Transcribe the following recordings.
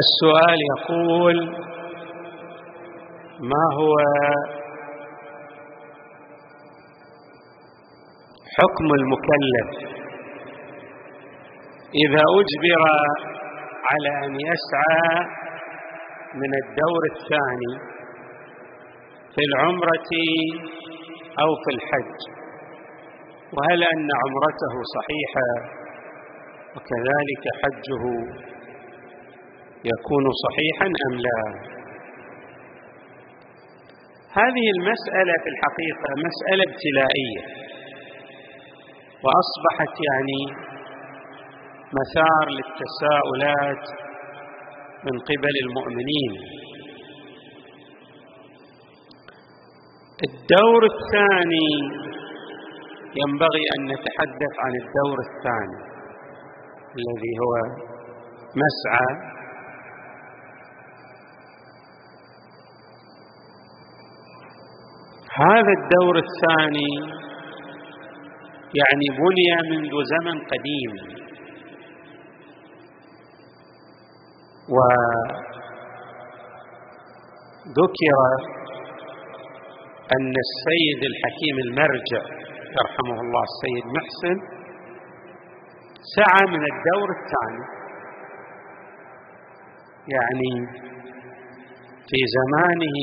السؤال يقول ما هو حكم المكلف إذا أجبر على أن يسعى من الدور الثاني في العمرة أو في الحج؟ وهل أن عمرته صحيحة وكذلك حجه يكون صحيحا أم لا. هذه المسألة في الحقيقة مسألة ابتلائية وأصبحت يعني مثار للتساؤلات من قبل المؤمنين. الدور الثاني ينبغي أن نتحدث عن الدور الثاني الذي هو مسعى هذا الدور الثاني يعني بني منذ زمن قديم. وذكر أن السيد الحكيم المرجع يرحمه الله السيد محسن سعى من الدور الثاني. يعني في زمانه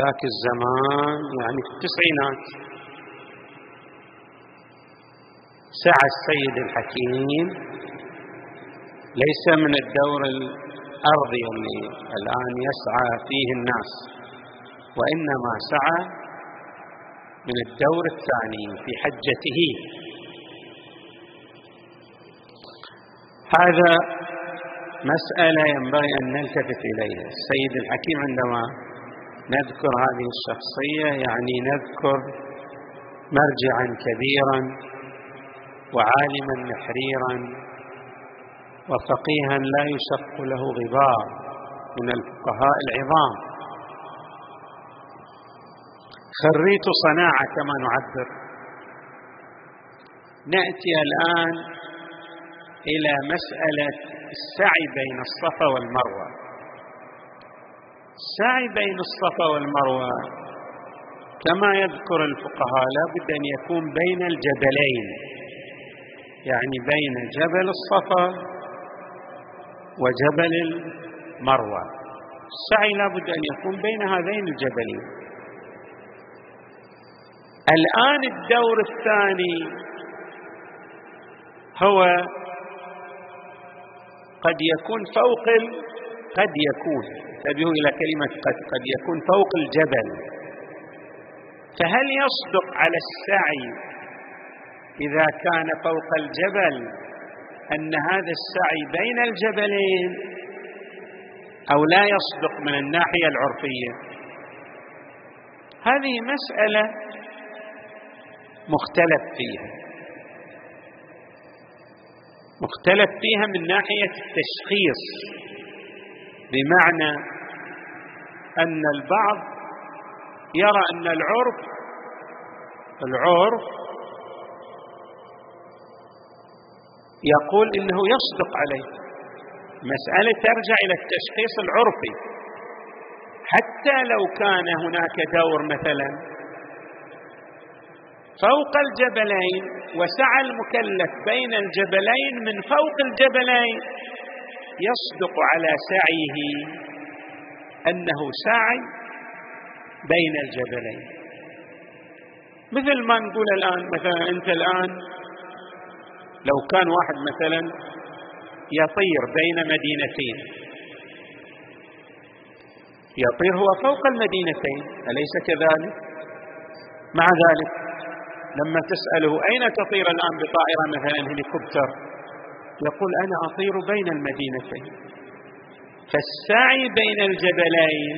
ذاك الزمان يعني في التسعينات. سعى السيد الحكيم ليس من الدور الأرضي اللي الآن يسعى فيه الناس وإنما سعى من الدور الثاني في حجته. هذا مسألة ينبغي أن نلتفت إليها. السيد الحكيم عندما نذكر هذه الشخصية يعني نذكر مرجعا كبيرا وعالما نحريرا وفقيها لا يشق له غبار من الفقهاء العظام. خريت صناعة كما نعبر. نأتي الآن إلى مسألة السعي بين الصفا والمروة. السعي بين الصفا والمروة. كما يذكر الفقهاء لا بد أن يكون بين الجبلين. يعني بين جبل الصفا وجبل المروة. السعي لا بد أن يكون بين هذين الجبلين. الآن الدور الثاني هو قد يكون فوق قد يكون. انتبهوا إلى كلمة قد قد يكون فوق الجبل. فهل يصدق على السعي إذا كان فوق الجبل أن هذا السعي بين الجبلين؟ أو لا يصدق من الناحية العرفية؟ هذه مسألة مختلف فيها. مختلف فيها من ناحية التشخيص بمعنى أن البعض يرى أن العرف العرف يقول إنه يصدق عليه. مسألة ترجع إلى التشخيص العرفي. حتى لو كان هناك دور مثلا فوق الجبلين وسعى المكلف بين الجبلين من فوق الجبلين يصدق على سعيه. أنه سعي بين الجبلين. مثل ما نقول الآن مثلا أنت الآن لو كان واحد مثلا يطير بين مدينتين. يطير هو فوق المدينتين أليس كذلك؟ مع ذلك لما تسأله أين تطير الآن بطائرة مثلا هليكوبتر يقول أنا أطير بين المدينتين. فالسعي بين الجبلين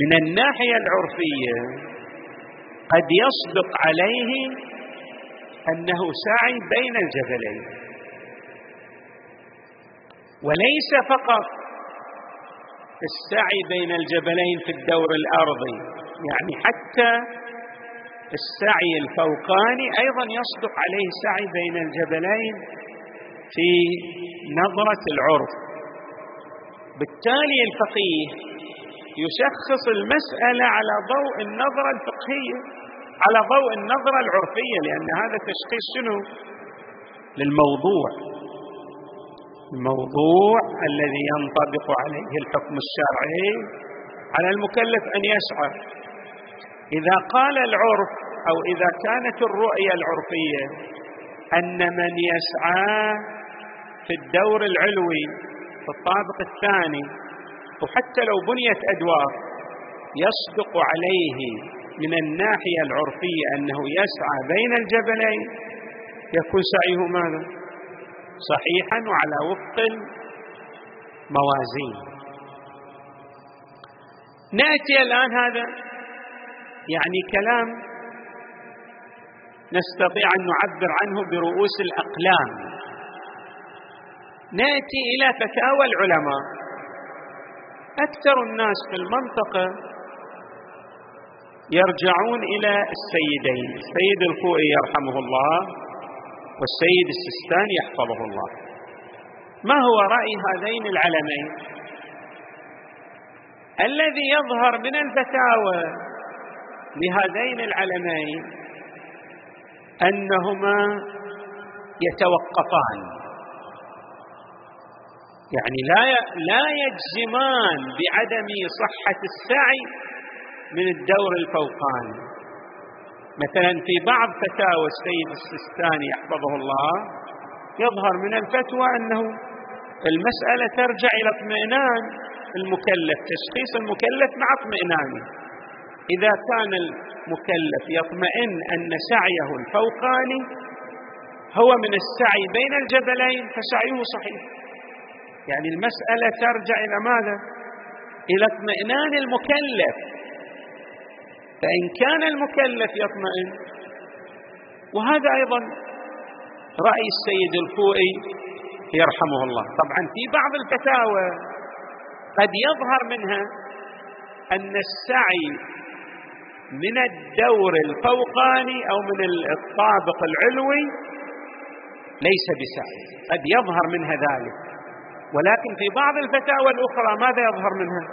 من الناحية العرفية قد يصدق عليه أنه سعي بين الجبلين. وليس فقط السعي بين الجبلين في الدور الأرضي يعني حتى السعي الفوقاني أيضا يصدق عليه سعي بين الجبلين في نظرة العرف. بالتالي الفقيه يشخص المسألة على ضوء النظرة الفقهية على ضوء النظرة العرفية لأن هذا تشخيص شنو؟ للموضوع. الموضوع الذي ينطبق عليه الحكم الشرعي على المكلف أن يشعر. إذا قال العرف أو إذا كانت الرؤية العرفية أن من يسعى في الدور العلوي في الطابق الثاني وحتى لو بنيت أدوار يصدق عليه من الناحية العرفية أنه يسعى بين الجبلين. يكون سعيه ماذا؟ صحيحا وعلى وفق الموازين. نأتي الآن هذا يعني كلام نستطيع أن نعبر عنه برؤوس الأقلام. ناتي إلى فتاوى العلماء. أكثر الناس في المنطقة يرجعون إلى السيدين. السيد الخوئي يرحمه الله والسيد السستاني يحفظه الله. ما هو رأي هذين العلمين؟ الذي يظهر من الفتاوى لهذين العلمين أنهما يتوقفان. يعني لا لا يجزمان بعدم صحة السعي من الدور الفوقاني. مثلا في بعض فتاوى السيد السستاني يحفظه الله يظهر من الفتوى أنه المسألة ترجع إلى اطمئنان المكلف تشخيص المكلف مع اطمئنانه. إذا كان المكلف يطمئن أن سعيه الفوقاني هو من السعي بين الجبلين فسعيه صحيح. يعني المسألة ترجع إلى ماذا؟ إلى اطمئنان المكلف. فإن كان المكلف يطمئن وهذا أيضا رأي السيد الخوئي يرحمه الله. طبعا في بعض الفتاوى قد يظهر منها أن السعي من الدور الفوقاني أو من الطابق العلوي ليس بسعي. قد يظهر منها ذلك. ولكن في بعض الفتاوى الأخرى ماذا يظهر منها؟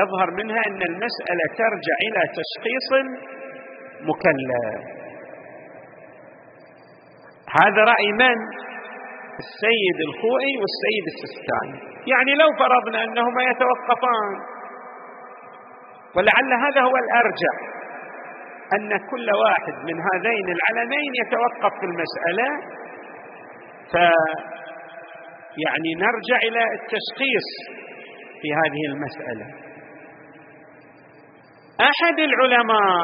يظهر منها أن المسألة ترجع إلى تشخيص مكلف هذا رأي من؟ السيد الخوئي والسيد السستاني. يعني لو فرضنا أنهما يتوقفان ولعل هذا هو الأرجح أن كل واحد من هذين العلمين يتوقف في المسألة ف يعني نرجع إلى التشخيص في هذه المسألة. أحد العلماء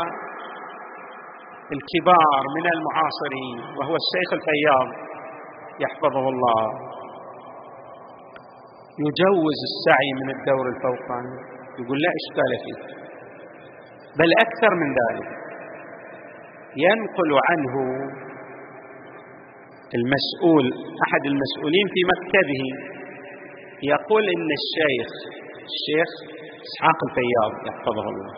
الكبار من المعاصرين وهو الشيخ الفياض يحفظه الله يجوز السعي من الدور الفوقاني. يقول لا إشكال فيه بل أكثر من ذلك ينقل عنه المسؤول أحد المسؤولين في مكتبه يقول إن الشيخ الشيخ إسحاق الفياض يحفظه الله.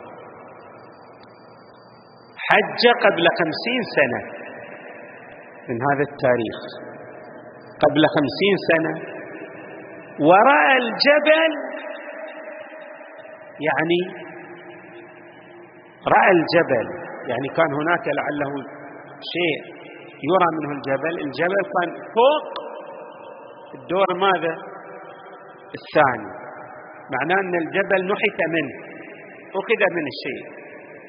حج قبل خمسين سنة. من هذا التاريخ. قبل خمسين سنة. ورأى الجبل يعني رأى الجبل. يعني كان هناك لعله شيء يرى منه الجبل. الجبل كان فوق الدور ماذا؟ الثاني. معناه أن الجبل نحت منه أخذ من الشيء.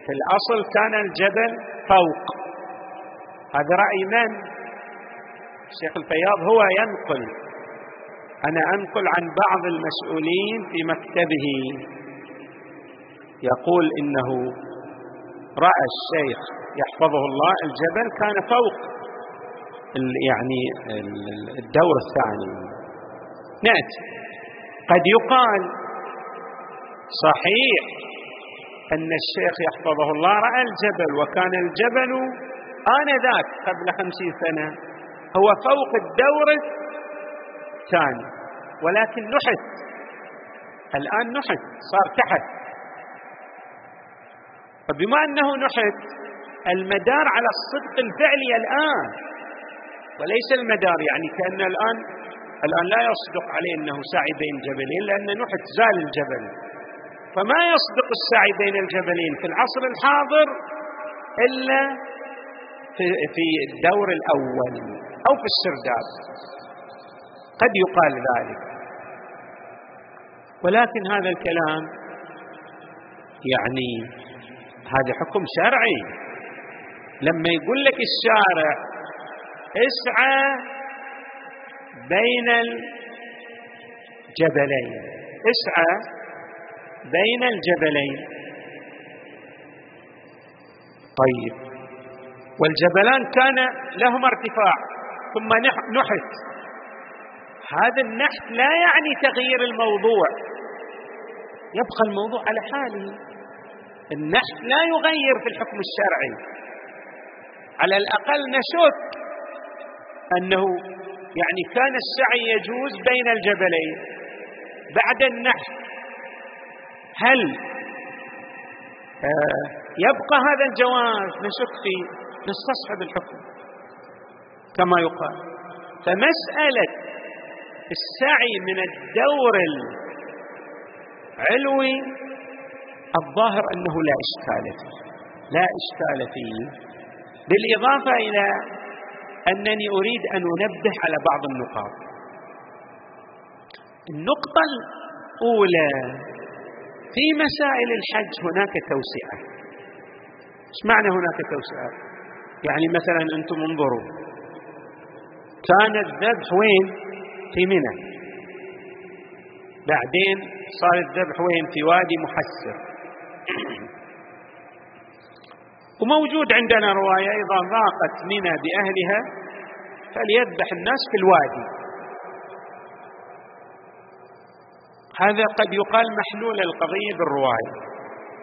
في الأصل كان الجبل فوق. هذا رأي من؟ الشيخ الفياض هو ينقل. أنا أنقل عن بعض المسؤولين في مكتبه. يقول إنه رأى الشيخ يحفظه الله الجبل كان فوق. يعني الدور الثاني نأتي. قد يقال صحيح أن الشيخ يحفظه الله رأى الجبل وكان الجبل آنذاك قبل خمسين سنة هو فوق الدور الثاني ولكن نحت. الآن نحت صار تحت. فبما أنه نحت المدار على الصدق الفعلي الآن وليس المدار يعني كأن الآن الآن لا يصدق عليه أنه سعي بين جبلين لأن نحت زال الجبل. فما يصدق السعي بين الجبلين في العصر الحاضر إلا في الدور الأول أو في السرداب. قد يقال ذلك. ولكن هذا الكلام يعني هذا حكم شرعي. لما يقول لك الشارع اسعى بين الجبلين. اسعى بين الجبلين. طيب. والجبلان كان لهما ارتفاع ثم نحت. هذا النحت لا يعني تغيير الموضوع. يبقى الموضوع على حاله. النحت لا يغير في الحكم الشرعي. على الأقل نشك أنه يعني كان السعي يجوز بين الجبلين بعد النحت هل آه يبقى هذا الجواز نشك فيه نستصحب الحكم؟ كما يقال. فمسألة السعي من الدور العلوي الظاهر أنه لا إشكال فيه. لا إشكال فيه. بالإضافة إلى أنني أريد أن أنبه على بعض النقاط. النقطة الأولى في مسائل الحج هناك توسعة. إيش معنى هناك توسعة؟ يعني مثلا أنتم انظروا كان الذبح وين؟ في منى. بعدين صار الذبح وين؟ في وادي محسر. وموجود عندنا رواية اذا ضاقت منى بأهلها فليذبح الناس في الوادي. هذا قد يقال محلول القضية بالرواية.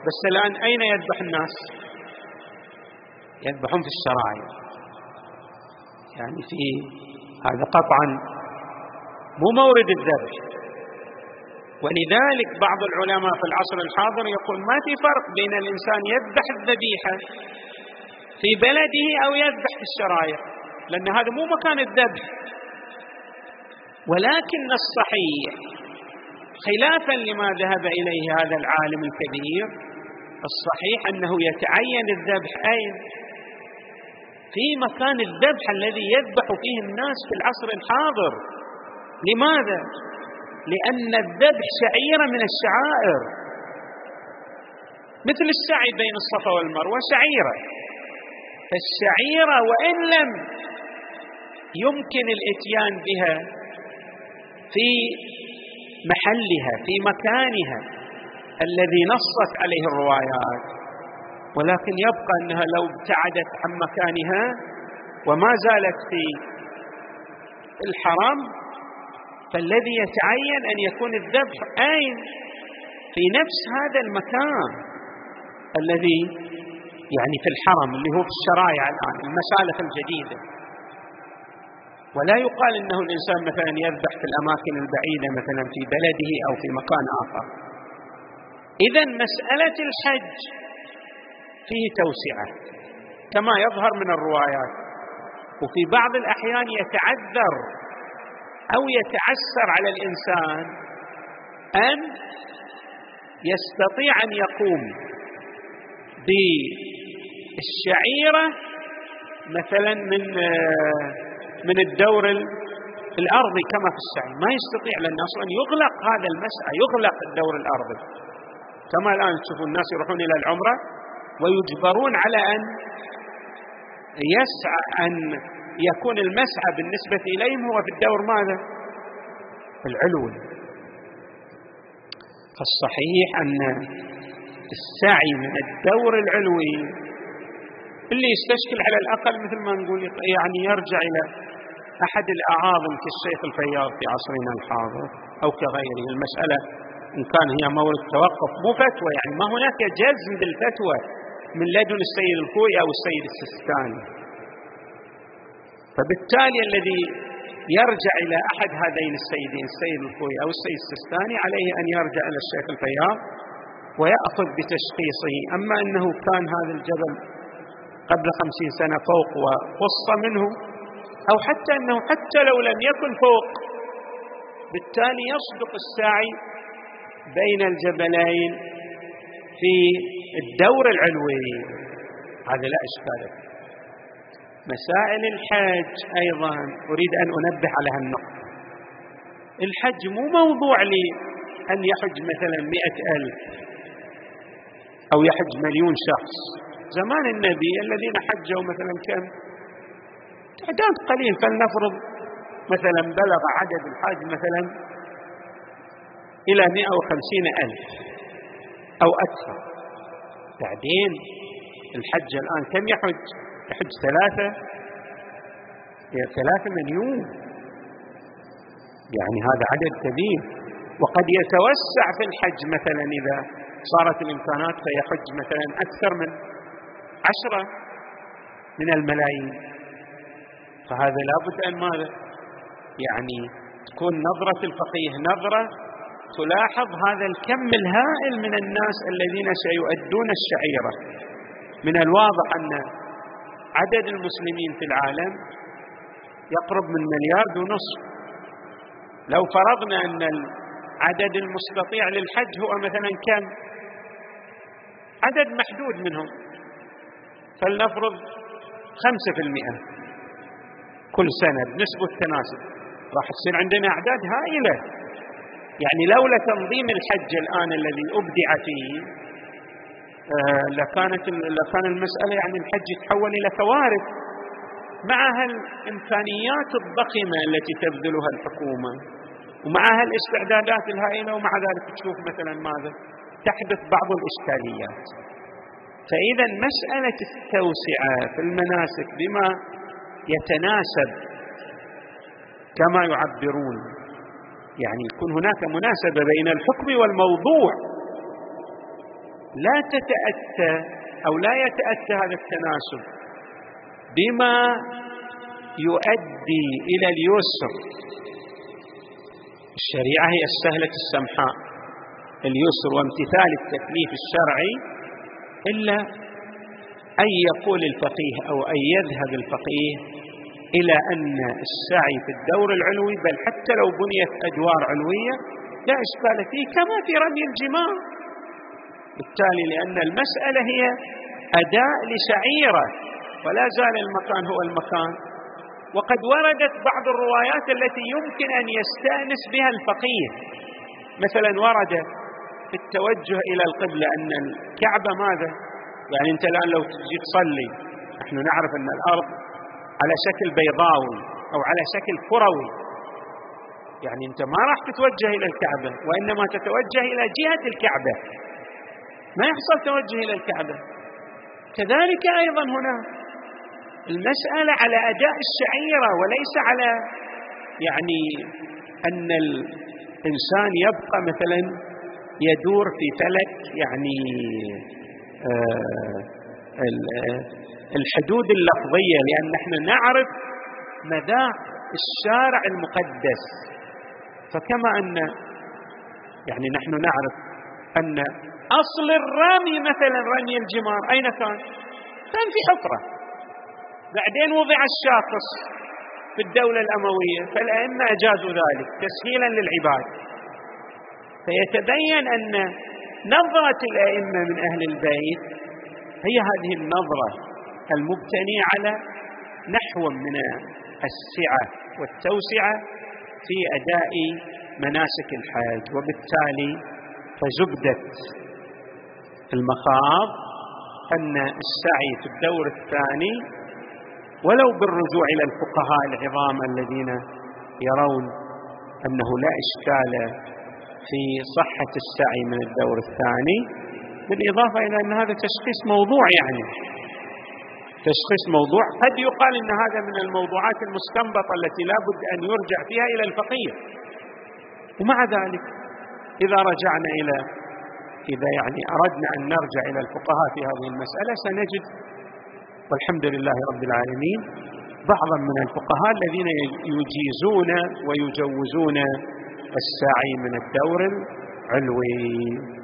بس الآن أين يذبح الناس؟ يذبحون في الشرايع يعني في هذا قطعا مو مورد الذبح. ولذلك بعض العلماء في العصر الحاضر يقول ما في فرق بين الإنسان يذبح الذبيحة في بلده أو يذبح في الشرايع لأن هذا مو مكان الذبح. ولكن الصحيح خلافا لما ذهب إليه هذا العالم الكبير الصحيح أنه يتعين الذبح اين في مكان الذبح الذي يذبح فيه الناس في العصر الحاضر. لماذا؟ لأن الذبح شعيرة من الشعائر. مثل السعي بين الصفا والمروة شعيرة. فالشعيره وإن لم يمكن الإتيان بها في محلها في مكانها الذي نصت عليه الروايات. ولكن يبقى أنها لو ابتعدت عن مكانها وما زالت في الحرم فالذي يتعين أن يكون الذبح اين في نفس هذا المكان الذي يعني في الحرم اللي هو في الشرايع الآن المسالخ الجديدة. ولا يقال إنه الإنسان مثلا يذبح في الأماكن البعيدة مثلا في بلده أو في مكان آخر. اذا مسألة الحج فيه توسعة كما يظهر من الروايات. وفي بعض الأحيان يتعذر أو يتعسر على الإنسان أن يستطيع أن يقوم بالشعيرة مثلا من من الدور الأرضي كما في السعي ما يستطيع لأن أصلا يغلق هذا المسعى يغلق الدور الأرضي. كما الآن تشوفون الناس يروحون إلى العمرة ويجبرون على أن يسعى أن يكون المسعى بالنسبة إليهم هو في الدور ماذا؟ العلوي فالصحيح أن السعي من الدور العلوي اللي يستشكل على الأقل مثل ما نقول يعني يرجع إلى أحد الأعاظم كالشيخ الفياض في عصرنا الحاضر أو كغيره. المسألة إن كان هي مورد توقف مو فتوى يعني ما هناك جزم بالفتوى من لدن السيد الخوي أو السيد السستاني فبالتالي الذي يرجع إلى أحد هذين السيدين السيد الخوي أو السيد السستاني عليه أن يرجع إلى الشيخ الفياض ويأخذ بتشخيصه. أما أنه كان هذا الجبل قبل خمسين سنة فوق وقص منه أو حتى أنه حتى لو لم يكن فوق بالتالي يصدق السعي بين الجبلين في الدور العلوي. هذا لا إشكال فيه. مسائل الحج أيضا. أريد أن أنبه على هالنقطة. الحج مو موضوع لي أن يحج مثلا مئة ألف أو يحج مليون شخص. زمان النبي الذين حجوا مثلا كم؟ تعداد قليل. فلنفرض مثلا بلغ عدد الحاج مثلا إلى مئة وخمسين ألف أو أكثر. بعدين الحج الآن كم يحج؟ يحج ثلاثة؟ ثلاثة مليون. يعني هذا عدد كبير. وقد يتوسع في الحج مثلا إذا صارت الإمكانات فيحج مثلا أكثر من عشرة من الملايين. فهذا لابد أن ماذا؟ يعني تكون نظرة الفقيه نظرة تلاحظ هذا الكم الهائل من الناس الذين سيؤدون الشعيرة. من الواضح أن عدد المسلمين في العالم يقرب من مليار ونصف. لو فرضنا أن العدد المستطيع للحج هو مثلا كم؟ عدد محدود منهم. فلنفرض خمسة في المئة. كل سنة بنسبة التناسب راح تصير عندنا أعداد هائلة. يعني لولا تنظيم الحج الآن الذي أبدع فيه لكانت لكان المسألة يعني الحج يتحول إلى كوارث مع الإمكانيات الضخمة التي تبذلها الحكومة ومع الاستعدادات الهائلة ومع ذلك تشوف مثلا ماذا؟ تحدث بعض الإشكاليات. فإذا مسألة التوسعة في المناسك بما يتناسب كما يعبرون. يعني يكون هناك مناسبة بين الحكم والموضوع. لا تتأتى أو لا يتأتى هذا التناسب بما يؤدي إلى اليسر. الشريعة هي السهلة السمحاء. اليسر وامتثال التكليف الشرعي إلا أن يقول الفقيه أو أن يذهب الفقيه إلى أن السعي في الدور العلوي بل حتى لو بنيت أدوار علوية لا إشكال فيه كما في رمي الجمار بالتالي لأن المسألة هي أداء لشعيرة ولا زال المكان هو المكان. وقد وردت بعض الروايات التي يمكن أن يستأنس بها الفقيه. مثلا ورد في التوجه إلى القبلة أن الكعبة ماذا؟ يعني أنت الآن لو تجي تصلي نحن نعرف أن الأرض على شكل بيضاوي أو على شكل كروي. يعني أنت ما راح تتوجه إلى الكعبة وإنما تتوجه إلى جهة الكعبة. ما يحصل توجه إلى الكعبة. كذلك أيضا هنا المسألة على أداء الشعيرة وليس على يعني أن الإنسان يبقى مثلا يدور في فلك يعني آه، الحدود اللفظية لأن نحن نعرف مذاق الشارع المقدس. فكما أن يعني نحن نعرف أن أصل الرمي مثلا رمي الجمار أين كان؟ كان في حفرة بعدين وضع الشاخص في الدولة الأموية فالأئمة أجازوا ذلك تسهيلا للعباد فيتبين أن نظرة الأئمة من أهل البيت هي هذه النظرة المبتنية على نحو من السعة والتوسعة في أداء مناسك الحج وبالتالي فزبدة المخاض أن السعي في الدور الثاني ولو بالرجوع إلى الفقهاء العظام الذين يرون أنه لا إشكال في صحة السعي من الدور الثاني بالإضافة إلى أن هذا تشخيص موضوع يعني. تشخيص موضوع قد يقال إن هذا من الموضوعات المستنبطة التي لا بد أن يرجع فيها إلى الفقيه. ومع ذلك إذا رجعنا إلى إذا يعني أردنا أن نرجع إلى الفقهاء في هذه المسألة سنجد والحمد لله رب العالمين بعضا من الفقهاء الذين يجيزون ويجوزون السعي من الدور العلوي.